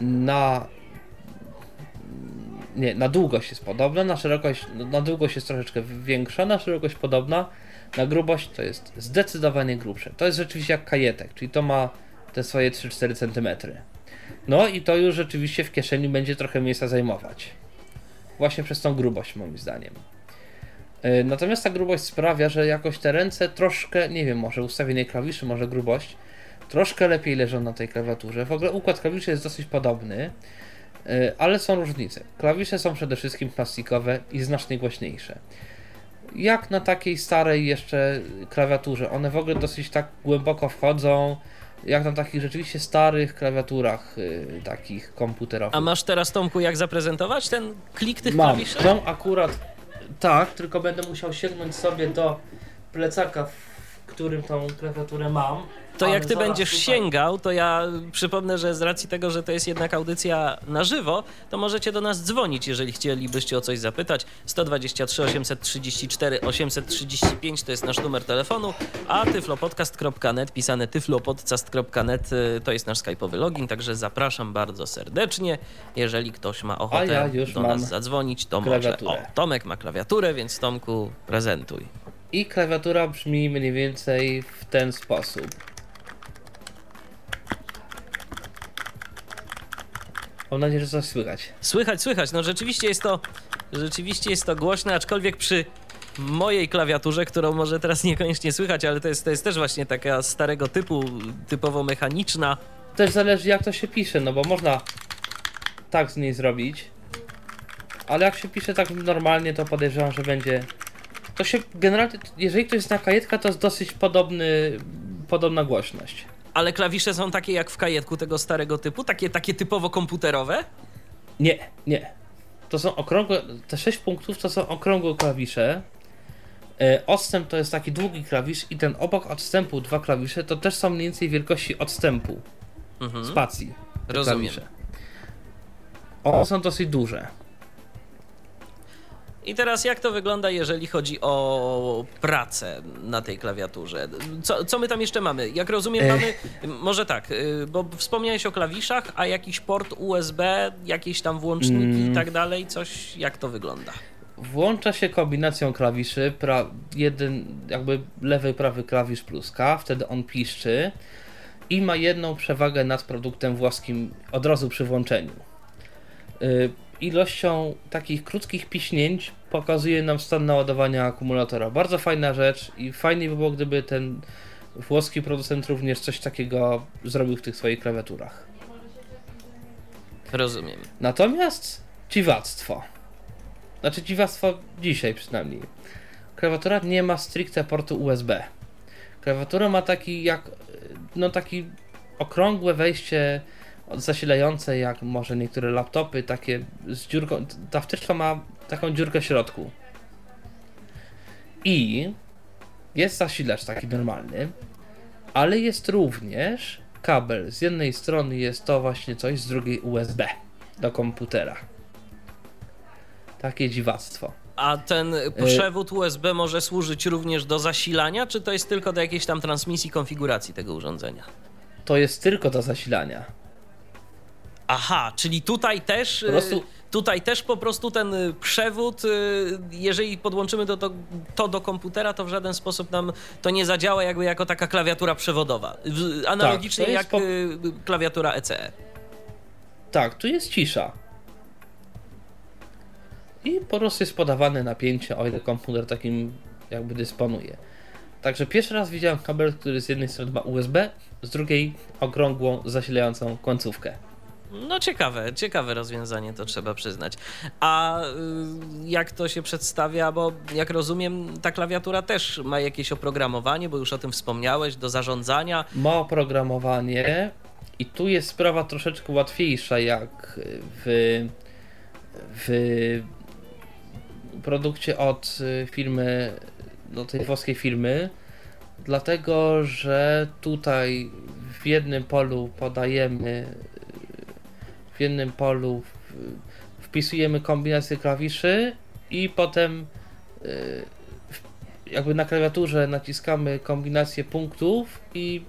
Na nie, na długość jest podobna, na szerokość, na długość jest troszeczkę większa, na szerokość podobna, na grubość to jest zdecydowanie grubsze. To jest rzeczywiście jak kajetek, czyli to ma te swoje 3-4 cm. No i to już rzeczywiście w kieszeni będzie trochę miejsca zajmować. Właśnie przez tą grubość moim zdaniem. E, natomiast ta grubość sprawia, że jakoś te ręce troszkę, nie wiem, może ustawienie klawiszy, może grubość, troszkę lepiej leżą na tej klawiaturze. W ogóle układ klawiszy jest dosyć podobny. E, ale są różnice. Klawisze są przede wszystkim plastikowe i znacznie głośniejsze. Jak na takiej starej jeszcze klawiaturze. One w ogóle dosyć tak głęboko wchodzą, jak na takich rzeczywiście starych klawiaturach yy, takich komputerowych. A masz teraz, Tomku, jak zaprezentować ten klik tych Mam. klawiszy? Mam akurat tak, tylko będę musiał sięgnąć sobie do plecaka, w którym tą klawiaturę mam to jak ty będziesz tutaj. sięgał, to ja przypomnę, że z racji tego, że to jest jednak audycja na żywo, to możecie do nas dzwonić, jeżeli chcielibyście o coś zapytać. 123 834 835 to jest nasz numer telefonu, a tyflopodcast.net, pisane tyflopodcast.net y, to jest nasz skype'owy login, także zapraszam bardzo serdecznie. Jeżeli ktoś ma ochotę ja do nas zadzwonić, to może. O, Tomek ma klawiaturę, więc Tomku, prezentuj. I klawiatura brzmi mniej więcej w ten sposób. Mam nadzieję, że coś słychać. Słychać, słychać. No rzeczywiście jest to, rzeczywiście jest to głośne, aczkolwiek przy mojej klawiaturze, którą może teraz niekoniecznie słychać, ale to jest, to jest też właśnie taka starego typu, typowo mechaniczna. Też zależy jak to się pisze, no bo można tak z niej zrobić, ale jak się pisze tak normalnie, to podejrzewam, że będzie... To się generalnie, jeżeli to jest na kajetka, to jest dosyć podobny, podobna głośność. Ale klawisze są takie jak w kajetku tego starego typu? Takie, takie typowo komputerowe? Nie, nie. To są okrągłe, te 6 punktów to są okrągłe klawisze. E, odstęp to jest taki długi klawisz i ten obok odstępu dwa klawisze to też są mniej więcej wielkości odstępu mhm. spacji. Rozumiem. Klawisze. One są dosyć duże. I teraz jak to wygląda, jeżeli chodzi o pracę na tej klawiaturze? Co, co my tam jeszcze mamy? Jak rozumiem, mamy, może tak, y, bo wspomniałeś o klawiszach, a jakiś port USB, jakieś tam włączniki mm. i tak dalej, coś, jak to wygląda? Włącza się kombinacją klawiszy, pra, jeden jakby lewy, prawy klawisz plus K, wtedy on piszczy. i ma jedną przewagę nad produktem włoskim od razu przy włączeniu. Ilością takich krótkich piśnięć pokazuje nam stan naładowania akumulatora. Bardzo fajna rzecz i fajnie by było, gdyby ten włoski producent również coś takiego zrobił w tych swoich klawiaturach. Rozumiem. Natomiast dziwactwo. Znaczy dziwactwo dzisiaj przynajmniej. Klawiatura nie ma stricte portu USB. Klawiatura ma taki jak no taki okrągłe wejście zasilające jak może niektóre laptopy, takie z dziurką. Ta wtyczka ma taką dziurkę w środku. I jest zasilacz taki normalny, ale jest również kabel. Z jednej strony jest to właśnie coś, z drugiej USB do komputera. Takie dziwactwo. A ten przewód USB może służyć również do zasilania, czy to jest tylko do jakiejś tam transmisji konfiguracji tego urządzenia? To jest tylko do zasilania. Aha, czyli tutaj też. Po prostu... Tutaj też po prostu ten przewód, jeżeli podłączymy to, do komputera, to w żaden sposób nam to nie zadziała jakby jako taka klawiatura przewodowa. Analogicznie tak, jak po... klawiatura ECE. Tak, tu jest cisza. I po prostu jest podawane napięcie, o ile komputer takim jakby dysponuje. Także pierwszy raz widziałem kabel, który z jednej strony ma USB, z drugiej okrągłą, zasilającą końcówkę. No ciekawe, ciekawe rozwiązanie, to trzeba przyznać. A y, jak to się przedstawia, bo jak rozumiem, ta klawiatura też ma jakieś oprogramowanie, bo już o tym wspomniałeś, do zarządzania. Ma oprogramowanie i tu jest sprawa troszeczkę łatwiejsza, jak w, w produkcie od firmy, no tej włoskiej firmy, dlatego że tutaj w jednym polu podajemy w jednym polu wpisujemy kombinację klawiszy i potem y, jakby na klawiaturze naciskamy kombinację punktów i,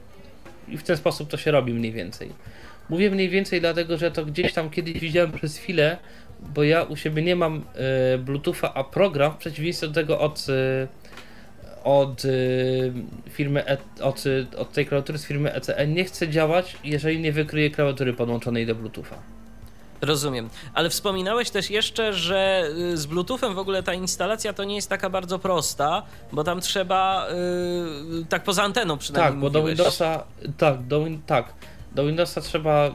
i w ten sposób to się robi mniej więcej. Mówię mniej więcej dlatego, że to gdzieś tam kiedyś widziałem przez chwilę, bo ja u siebie nie mam y, Bluetootha, a program w przeciwieństwie do tego od, y, od y, firmy, e, od, od tej klawiatury z firmy ECE nie chce działać, jeżeli nie wykryje klawiatury podłączonej do Bluetootha. Rozumiem. Ale wspominałeś też jeszcze, że z Bluetoothem w ogóle ta instalacja to nie jest taka bardzo prosta, bo tam trzeba yy, tak poza anteną przynajmniej. Tak, bo do Windowsa tak, do, tak, do Windowsa trzeba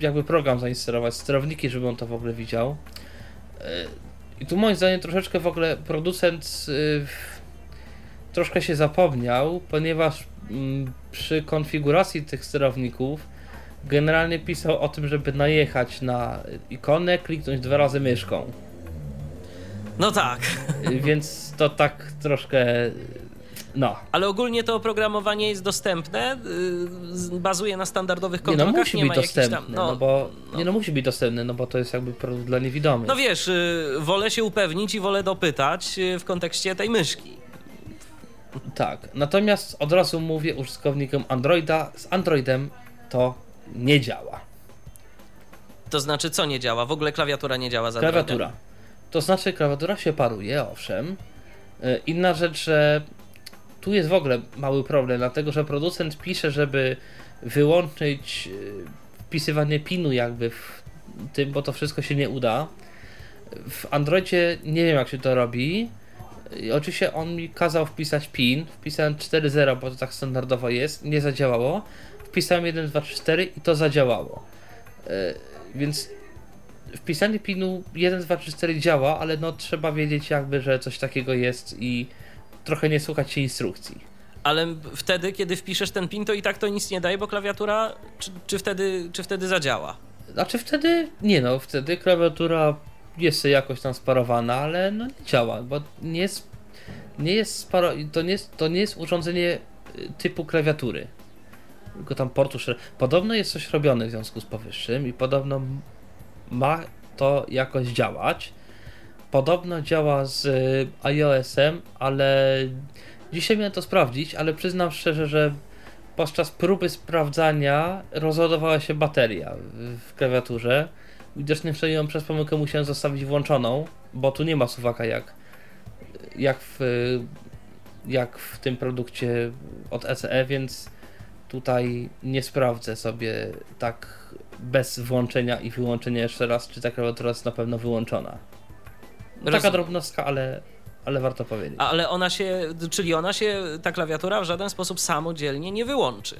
jakby program zainstalować, sterowniki, żeby on to w ogóle widział. I tu moim zdaniem troszeczkę w ogóle producent troszkę się zapomniał, ponieważ yy, przy konfiguracji tych sterowników generalnie pisał o tym, żeby najechać na ikonę, kliknąć dwa razy myszką. No tak. Więc to tak troszkę. No. Ale ogólnie to oprogramowanie jest dostępne, yy, bazuje na standardowych kontrolkach. Nie, no musi nie być dostępne, tam, no, no, bo no. nie no musi być dostępny, no bo to jest jakby produkt dla niewidomych. No wiesz, yy, wolę się upewnić i wolę dopytać w kontekście tej myszki. Tak, natomiast od razu mówię użytkownikom Androida, z Androidem to nie działa. To znaczy, co nie działa? W ogóle klawiatura nie działa za Klawiatura. To znaczy, klawiatura się paruje, owszem. E, inna rzecz, że tu jest w ogóle mały problem, dlatego że producent pisze, żeby wyłączyć e, wpisywanie pinu jakby w tym, bo to wszystko się nie uda. W Androidzie nie wiem jak się to robi. Oczywiście on mi kazał wpisać PIN. Wpisałem 4.0, bo to tak standardowo jest. Nie zadziałało wpisałem 1, 2, 3, 4 i to zadziałało. E, więc wpisanie pinu 1, 2, 3, 4 działa, ale no trzeba wiedzieć jakby, że coś takiego jest i trochę nie słuchać się instrukcji. Ale wtedy, kiedy wpiszesz ten pin, to i tak to nic nie daje, bo klawiatura czy, czy, wtedy, czy wtedy zadziała? Znaczy wtedy, nie no, wtedy klawiatura jest sobie jakoś tam sparowana, ale no nie działa, bo nie jest, nie jest sparo, to, nie jest, to nie jest urządzenie typu klawiatury tylko tam portu Podobno jest coś robione w związku z powyższym i podobno ma to jakoś działać. Podobno działa z y, iOS-em, ale dzisiaj miałem to sprawdzić, ale przyznam szczerze, że podczas próby sprawdzania rozładowała się bateria w klawiaturze. Widocznie wtedy ją przez pomyłkę musiałem zostawić włączoną, bo tu nie ma suwaka jak, jak, w, jak w tym produkcie od ECE, więc tutaj nie sprawdzę sobie tak bez włączenia i wyłączenia jeszcze raz, czy ta klawiatura jest na pewno wyłączona. No, taka drobnostka, ale, ale warto powiedzieć. Ale ona się, czyli ona się, ta klawiatura w żaden sposób samodzielnie nie wyłączy.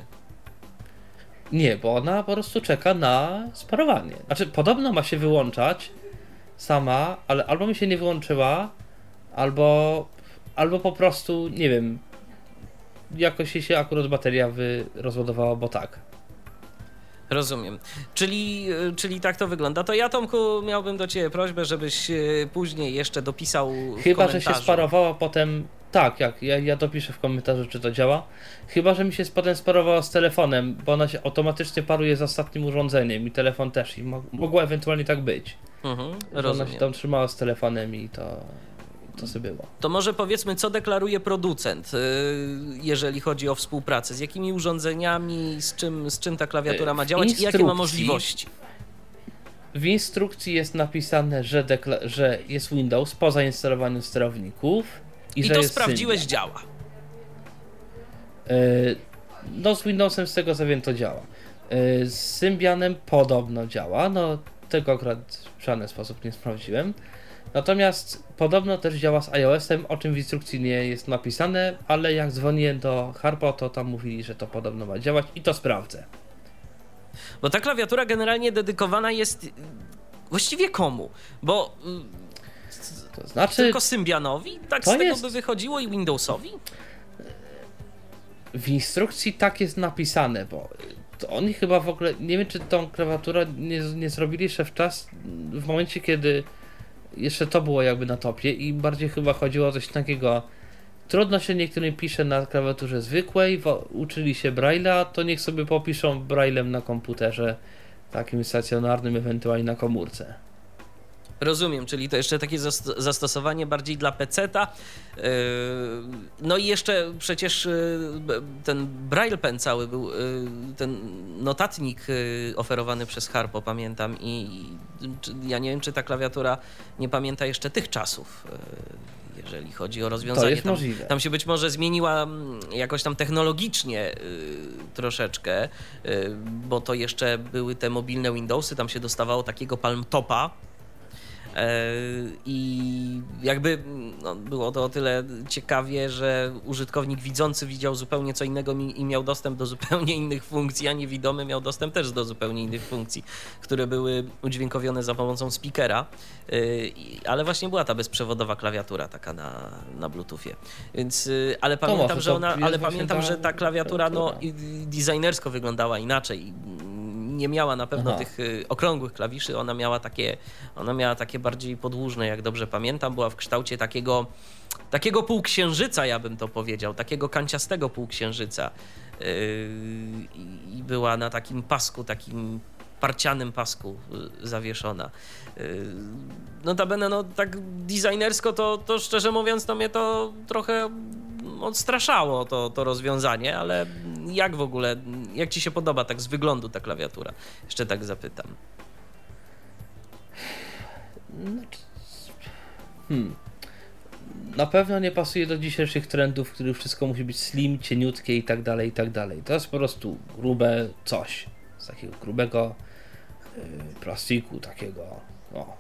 Nie, bo ona po prostu czeka na sparowanie. Znaczy, podobno ma się wyłączać sama, ale albo mi się nie wyłączyła, albo, albo po prostu, nie wiem, jakoś się akurat bateria wy rozładowała, bo tak. Rozumiem. Czyli, y, czyli tak to wygląda. To ja, Tomku, miałbym do Ciebie prośbę, żebyś y, później jeszcze dopisał Chyba, że się sparowała potem. Tak, jak ja, ja dopiszę w komentarzu, czy to działa. Chyba, że mi się potem sparowała z telefonem, bo ona się automatycznie paruje z ostatnim urządzeniem i telefon też. I mo mogło ewentualnie tak być. Mhm, ona się tam trzymała z telefonem i to, to sobie było. To może powiedzmy, co deklaruje producent, y, jeżeli chodzi o współpracę? Z jakimi urządzeniami, z czym, z czym ta klawiatura ma W działać i jakie ma możliwości? W instrukcji jest napisane, że, że jest Windows po zainstalowaniu sterowników. I, I to sprawdziłeś, działa. E, No z Windowsem z tego co wiem to działa. E, Z Symbianem podobno działa, no tego akurat w żaden sposób nie sprawdziłem. Natomiast podobno też działa z iOS-em, o czym w instrukcji nie jest napisane, ale jak dzwoniłem do Harpo, to tam mówili, że to podobno ma działać i to sprawdzę. Bo ta klawiatura generalnie dedykowana jest właściwie komu? Bo y, To znaczy, tylko Symbianowi? Tak z tego jest- by wychodziło i Windowsowi? w instrukcji tak jest napisane, bo oni chyba w ogóle, nie wiem czy tą klawiaturę nie, nie zrobili jeszcze w czas, w momencie kiedy jeszcze to było jakby na topie i bardziej chyba chodziło o coś takiego, trudno się niektórym pisze na klawiaturze zwykłej, uczyli się Braille'a, to niech sobie popiszą Braille'em na komputerze takim stacjonarnym, ewentualnie na komórce. Rozumiem, czyli to jeszcze takie zas- zastosowanie bardziej dla peceta. Yy, No i jeszcze przecież yy, ten Braille Pen cały był, yy, ten notatnik oferowany przez Harpo, pamiętam i ja nie wiem, czy ta klawiatura nie pamięta jeszcze tych czasów, jeżeli chodzi o rozwiązanie. jest tam, możliwe. Tam się być może zmieniła mm, jakoś tam technologicznie yy, troszeczkę, yy, bo to jeszcze były te mobilne Windowsy, tam się dostawało takiego palm topa, E, I jakby no, było to o tyle ciekawie, że użytkownik widzący widział zupełnie co innego i miał dostęp do zupełnie innych funkcji, a niewidomy miał dostęp też do zupełnie innych funkcji, które były udźwiękowione za pomocą speakera. E, Ale właśnie była ta bezprzewodowa klawiatura taka na, na Bluetoothie. Więc, e, ale pamiętam, może że ona, ale pamiętam, ta że ta klawiatura no, designersko wyglądała inaczej. Nie miała na pewno Aha. tych y, okrągłych klawiszy, ona miała takie, ona miała takie bardziej podłużne, jak dobrze pamiętam, była w kształcie takiego, takiego półksiężyca, ja bym to powiedział, takiego kanciastego półksiężyca Yy, i- była na takim pasku, takim parcianym pasku y, zawieszona. Notabene, no tak designersko to, to szczerze mówiąc, to mnie to trochę odstraszało to, to rozwiązanie, ale jak w ogóle, jak ci się podoba tak z wyglądu ta klawiatura? Jeszcze tak zapytam. Hmm. Na pewno nie pasuje do dzisiejszych trendów, w których wszystko musi być slim, cieniutkie i tak dalej, i tak dalej. To jest po prostu grube coś. Z takiego grubego y, plastiku, takiego. O.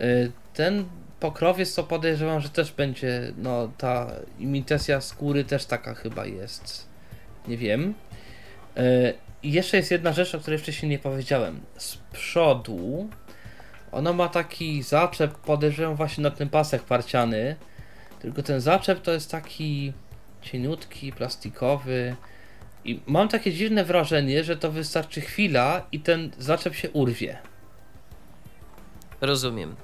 Y, ten pokrowiec to podejrzewam, że też będzie, no ta imitacja skóry też taka chyba jest. Nie wiem. I jeszcze jest jedna rzecz, o której wcześniej nie powiedziałem. Z przodu ona ma taki zaczep, podejrzewam właśnie na ten pasek parciany. Tylko ten zaczep to jest taki cieniutki, plastikowy. I mam takie dziwne wrażenie, że to wystarczy chwila i ten zaczep się urwie. Rozumiem.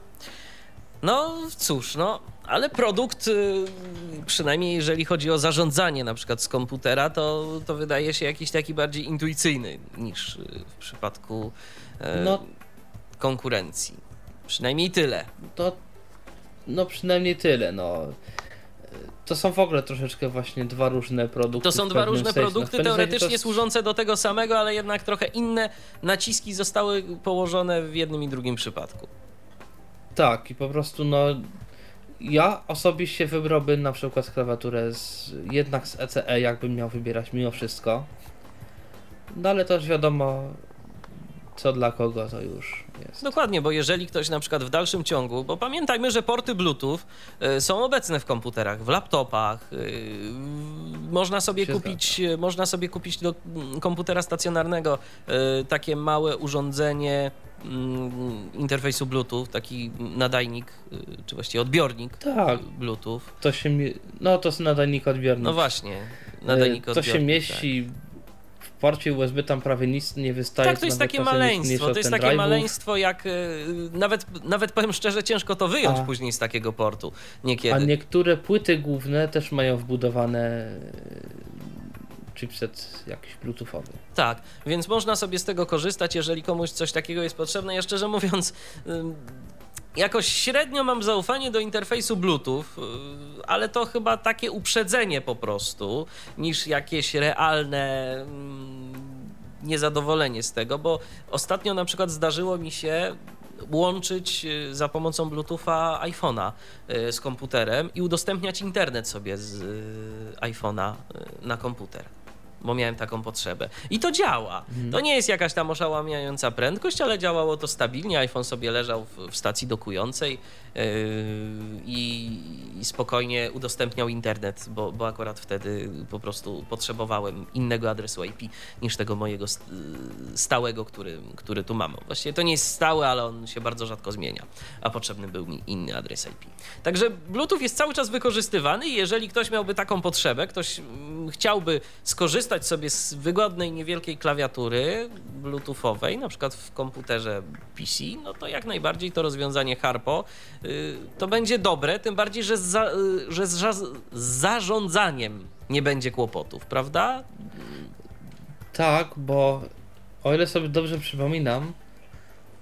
No cóż, no, ale produkt, y, przynajmniej jeżeli chodzi o zarządzanie na przykład z komputera, to, to wydaje się jakiś taki bardziej intuicyjny niż y, w przypadku e, No. konkurencji. Przynajmniej tyle. To no przynajmniej tyle, no. To są w ogóle troszeczkę właśnie dwa różne produkty. To są dwa różne sensie. No, produkty, sensie teoretycznie to służące do tego samego, ale jednak trochę inne naciski zostały położone w jednym i drugim przypadku. Tak, i po prostu no. Ja osobiście wybrałbym na przykład klawiaturę z, jednak z ECE, jakbym miał wybierać mimo wszystko. No ale też wiadomo, co dla kogo to już jest. Dokładnie, bo jeżeli ktoś na przykład w dalszym ciągu, bo pamiętajmy, że porty Bluetooth y, są obecne w komputerach, w laptopach, y, można sobie kupić, można sobie kupić do mm, komputera stacjonarnego y, takie małe urządzenie interfejsu Bluetooth, taki nadajnik, y, czy właściwie odbiornik Tak, Bluetooth. to się. No to jest nadajnik odbiornik. No właśnie, E, nadajnik To odbiornik. się tak. mieści w porcie USB, tam prawie nic nie wystaje. Tak, to jest takie maleństwo. To jest takie pendrive'ów. maleństwo, jak y, nawet, nawet powiem szczerze, ciężko to wyjąć A. później z takiego portu A niekiedy. niektóre płyty główne też mają wbudowane chipset jakiś bluetoothowy. Tak, więc można sobie z tego korzystać, jeżeli komuś coś takiego jest potrzebne. Ja szczerze mówiąc, jakoś średnio mam zaufanie do interfejsu Bluetooth, y, ale to chyba takie uprzedzenie po prostu, niż jakieś realne niezadowolenie z tego, bo ostatnio na przykład zdarzyło mi się łączyć y, za pomocą Bluetootha iPhone'a y, z komputerem i udostępniać internet sobie z iPhone'a na komputer bo miałem taką potrzebę. I to działa. To nie jest jakaś tam oszałamiająca prędkość, ale działało to stabilnie. iPhone sobie leżał w, w stacji dokującej yy, i, i spokojnie udostępniał internet, bo, bo akurat wtedy po prostu potrzebowałem innego adresu IP niż tego mojego st- stałego, który, który tu mam. Właściwie to nie jest stały, ale on się bardzo rzadko zmienia, a potrzebny był mi inny adres IP. Także Bluetooth jest cały czas wykorzystywany i jeżeli ktoś miałby taką potrzebę, ktoś mm, chciałby skorzystać sobie z wygodnej, niewielkiej klawiatury bluetoothowej, na przykład w komputerze PC, no to jak najbardziej to rozwiązanie Harpo y, to będzie dobre, tym bardziej, że, z za, y, że z, za- z zarządzaniem nie będzie kłopotów, prawda? Tak, bo o ile sobie dobrze przypominam,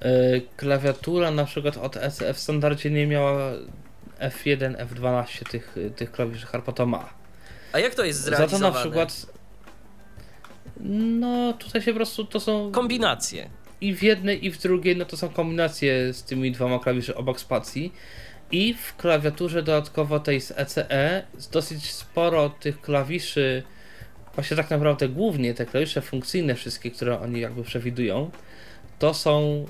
yy, klawiatura na przykład od ECE w standardzie nie miała F1, F12 tych, tych klawiszy Harpo to ma. A jak to jest Za to zrealizowane? na przykład no tutaj się po prostu to są Kombinacje. i w jednej i w drugiej no to są kombinacje z tymi dwoma klawiszy obok spacji i w klawiaturze dodatkowo tej z ECE jest dosyć sporo tych klawiszy właśnie tak naprawdę głównie te klawisze funkcyjne wszystkie, które oni jakby przewidują to są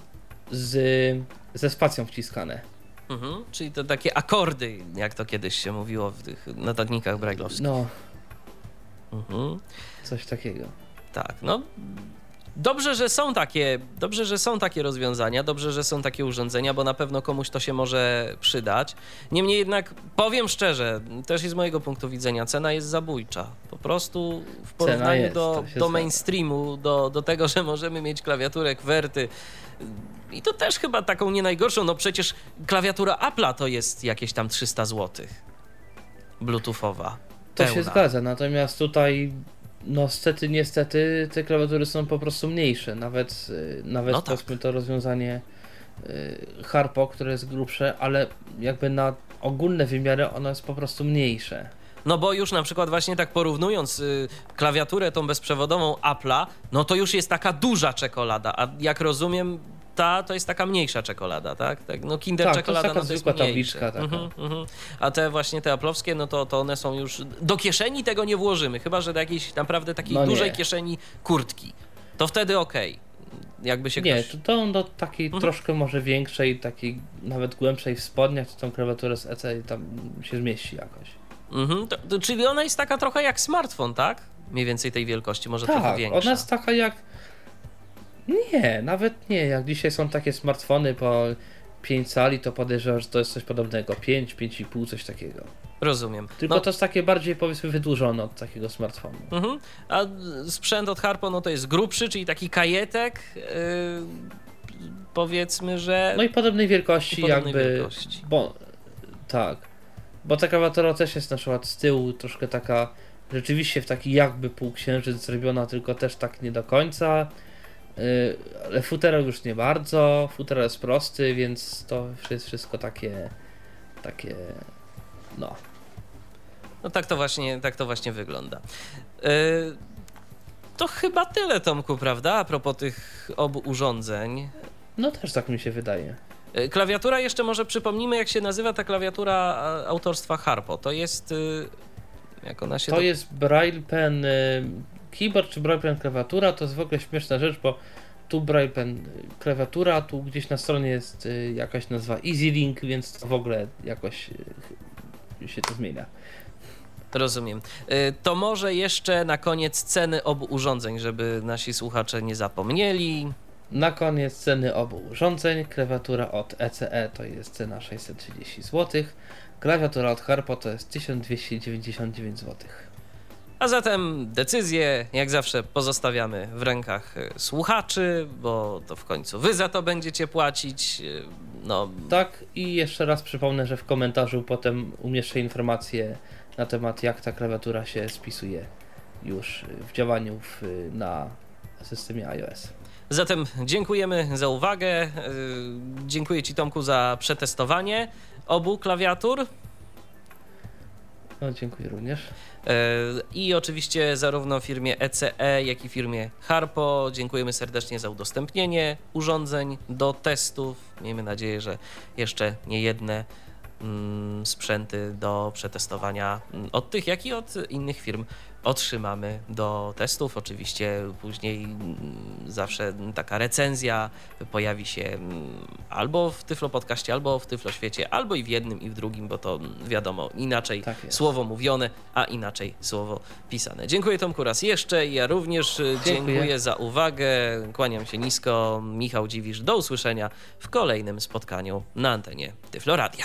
z, ze spacją wciskane. Mhm. Czyli to takie akordy, jak to kiedyś się mówiło w tych notatnikach brajlowskich. No, Mhm. coś takiego. Tak, no. Dobrze, że są takie, dobrze, że są takie rozwiązania, dobrze, że są takie urządzenia, bo na pewno komuś to się może przydać. Niemniej jednak powiem szczerze, też i z mojego punktu widzenia, cena jest zabójcza. Po prostu w porównaniu jest, do, się do mainstreamu, do, do tego, że możemy mieć klawiaturę QWERTY i to też chyba taką nie najgorszą, no przecież klawiatura Apple'a to jest jakieś tam 300 zł. Bluetoothowa. To się pełna. zgadza, natomiast tutaj no stety, niestety te klawiatury są po prostu mniejsze. Nawet, y, nawet No tak. to rozwiązanie y, Harpo, które jest grubsze, ale jakby na ogólne wymiary ono jest po prostu mniejsze. No bo już na przykład właśnie tak porównując y, klawiaturę tą bezprzewodową Apple'a, no to już jest taka duża czekolada, a jak rozumiem, ta to jest taka mniejsza czekolada, tak? tak no Kinder Tak, to jest czekolada taka no to jest zwykła tabliczka taka. Mhm, mhm. A te właśnie te Apple'owskie, no to, to one są już... Do kieszeni tego nie włożymy, chyba że do jakiejś naprawdę takiej No dużej kieszeni kurtki. To wtedy okej. Jakby się Nie, ktoś... to, do takiej Mhm. troszkę może większej, takiej nawet głębszej w spodniach, to tą klawiaturę z EC tam się zmieści jakoś. Mhm, to, to, czyli ona jest taka trochę jak smartfon, tak? Mniej więcej tej wielkości, może trochę Tak, większa. ona jest taka jak. Nie, nawet nie. Jak dzisiaj są takie smartfony po 5 cali, to podejrzewam, że to jest coś podobnego. 5, 5,5, coś takiego. Rozumiem. Tylko No, to jest takie bardziej powiedzmy wydłużone od takiego smartfonu. Mhm. A sprzęt od Harpo no to jest grubszy, czyli taki kajetek. Yy, powiedzmy, że. No i podobnej wielkości I podobnej jakby. wielkości. Bo tak. Bo ta klawiatura też jest na przykład z tyłu troszkę taka rzeczywiście w taki jakby półksiężyc zrobiona, tylko też tak nie do końca. Yy, ale futerał już nie bardzo, futerał jest prosty, więc to jest wszystko takie takie no. No tak to właśnie, tak to właśnie wygląda. Yy, to chyba tyle, Tomku, prawda? A propos tych obu urządzeń. No też tak mi się wydaje. Yy, Klawiatura jeszcze może przypomnimy, jak się nazywa ta klawiatura autorstwa Harpo. To jest. Jak ona się. To do- jest Braille Pen y, keyboard czy braillepen klawiatura to jest w ogóle śmieszna rzecz, bo tu braillepen klawiatura, tu gdzieś na stronie jest y, jakaś nazwa EasyLink, więc w ogóle jakoś y, się to zmienia. Rozumiem. Y, to może jeszcze na koniec ceny obu urządzeń, żeby nasi słuchacze nie zapomnieli. Na koniec ceny obu urządzeń. Klawiatura od ECE to jest cena 630 zł. Klawiatura od Harpo to jest 1299 zł. A zatem decyzję, jak zawsze, pozostawiamy w rękach y, słuchaczy, bo to w końcu wy za to będziecie płacić. Y, No, Tak, i jeszcze raz przypomnę, że w komentarzu potem umieszczę informacje na temat, jak ta klawiatura się spisuje już w działaniu w, na systemie iOS. Zatem dziękujemy za uwagę. y, Dziękuję Ci, Tomku, za przetestowanie obu klawiatur. No, dziękuję również. E, I oczywiście zarówno firmie ECE, jak i firmie Harpo dziękujemy serdecznie za udostępnienie urządzeń do testów. Miejmy nadzieję, że jeszcze nie jedne mm, sprzęty do przetestowania mm, od tych, jak i od innych firm otrzymamy do testów. Oczywiście później mm, zawsze taka recenzja pojawi się mm, albo w Tyflo Podcaście, albo w Tyflo Świecie, albo i w jednym i w drugim, bo to wiadomo, inaczej Tak słowo mówione, a inaczej słowo pisane. Dziękuję Tomku raz jeszcze. Ja również y, Dziękuję. dziękuję za uwagę. Kłaniam się nisko. Michał Dziwisz. Do usłyszenia w kolejnym spotkaniu na antenie Tyflo Radia.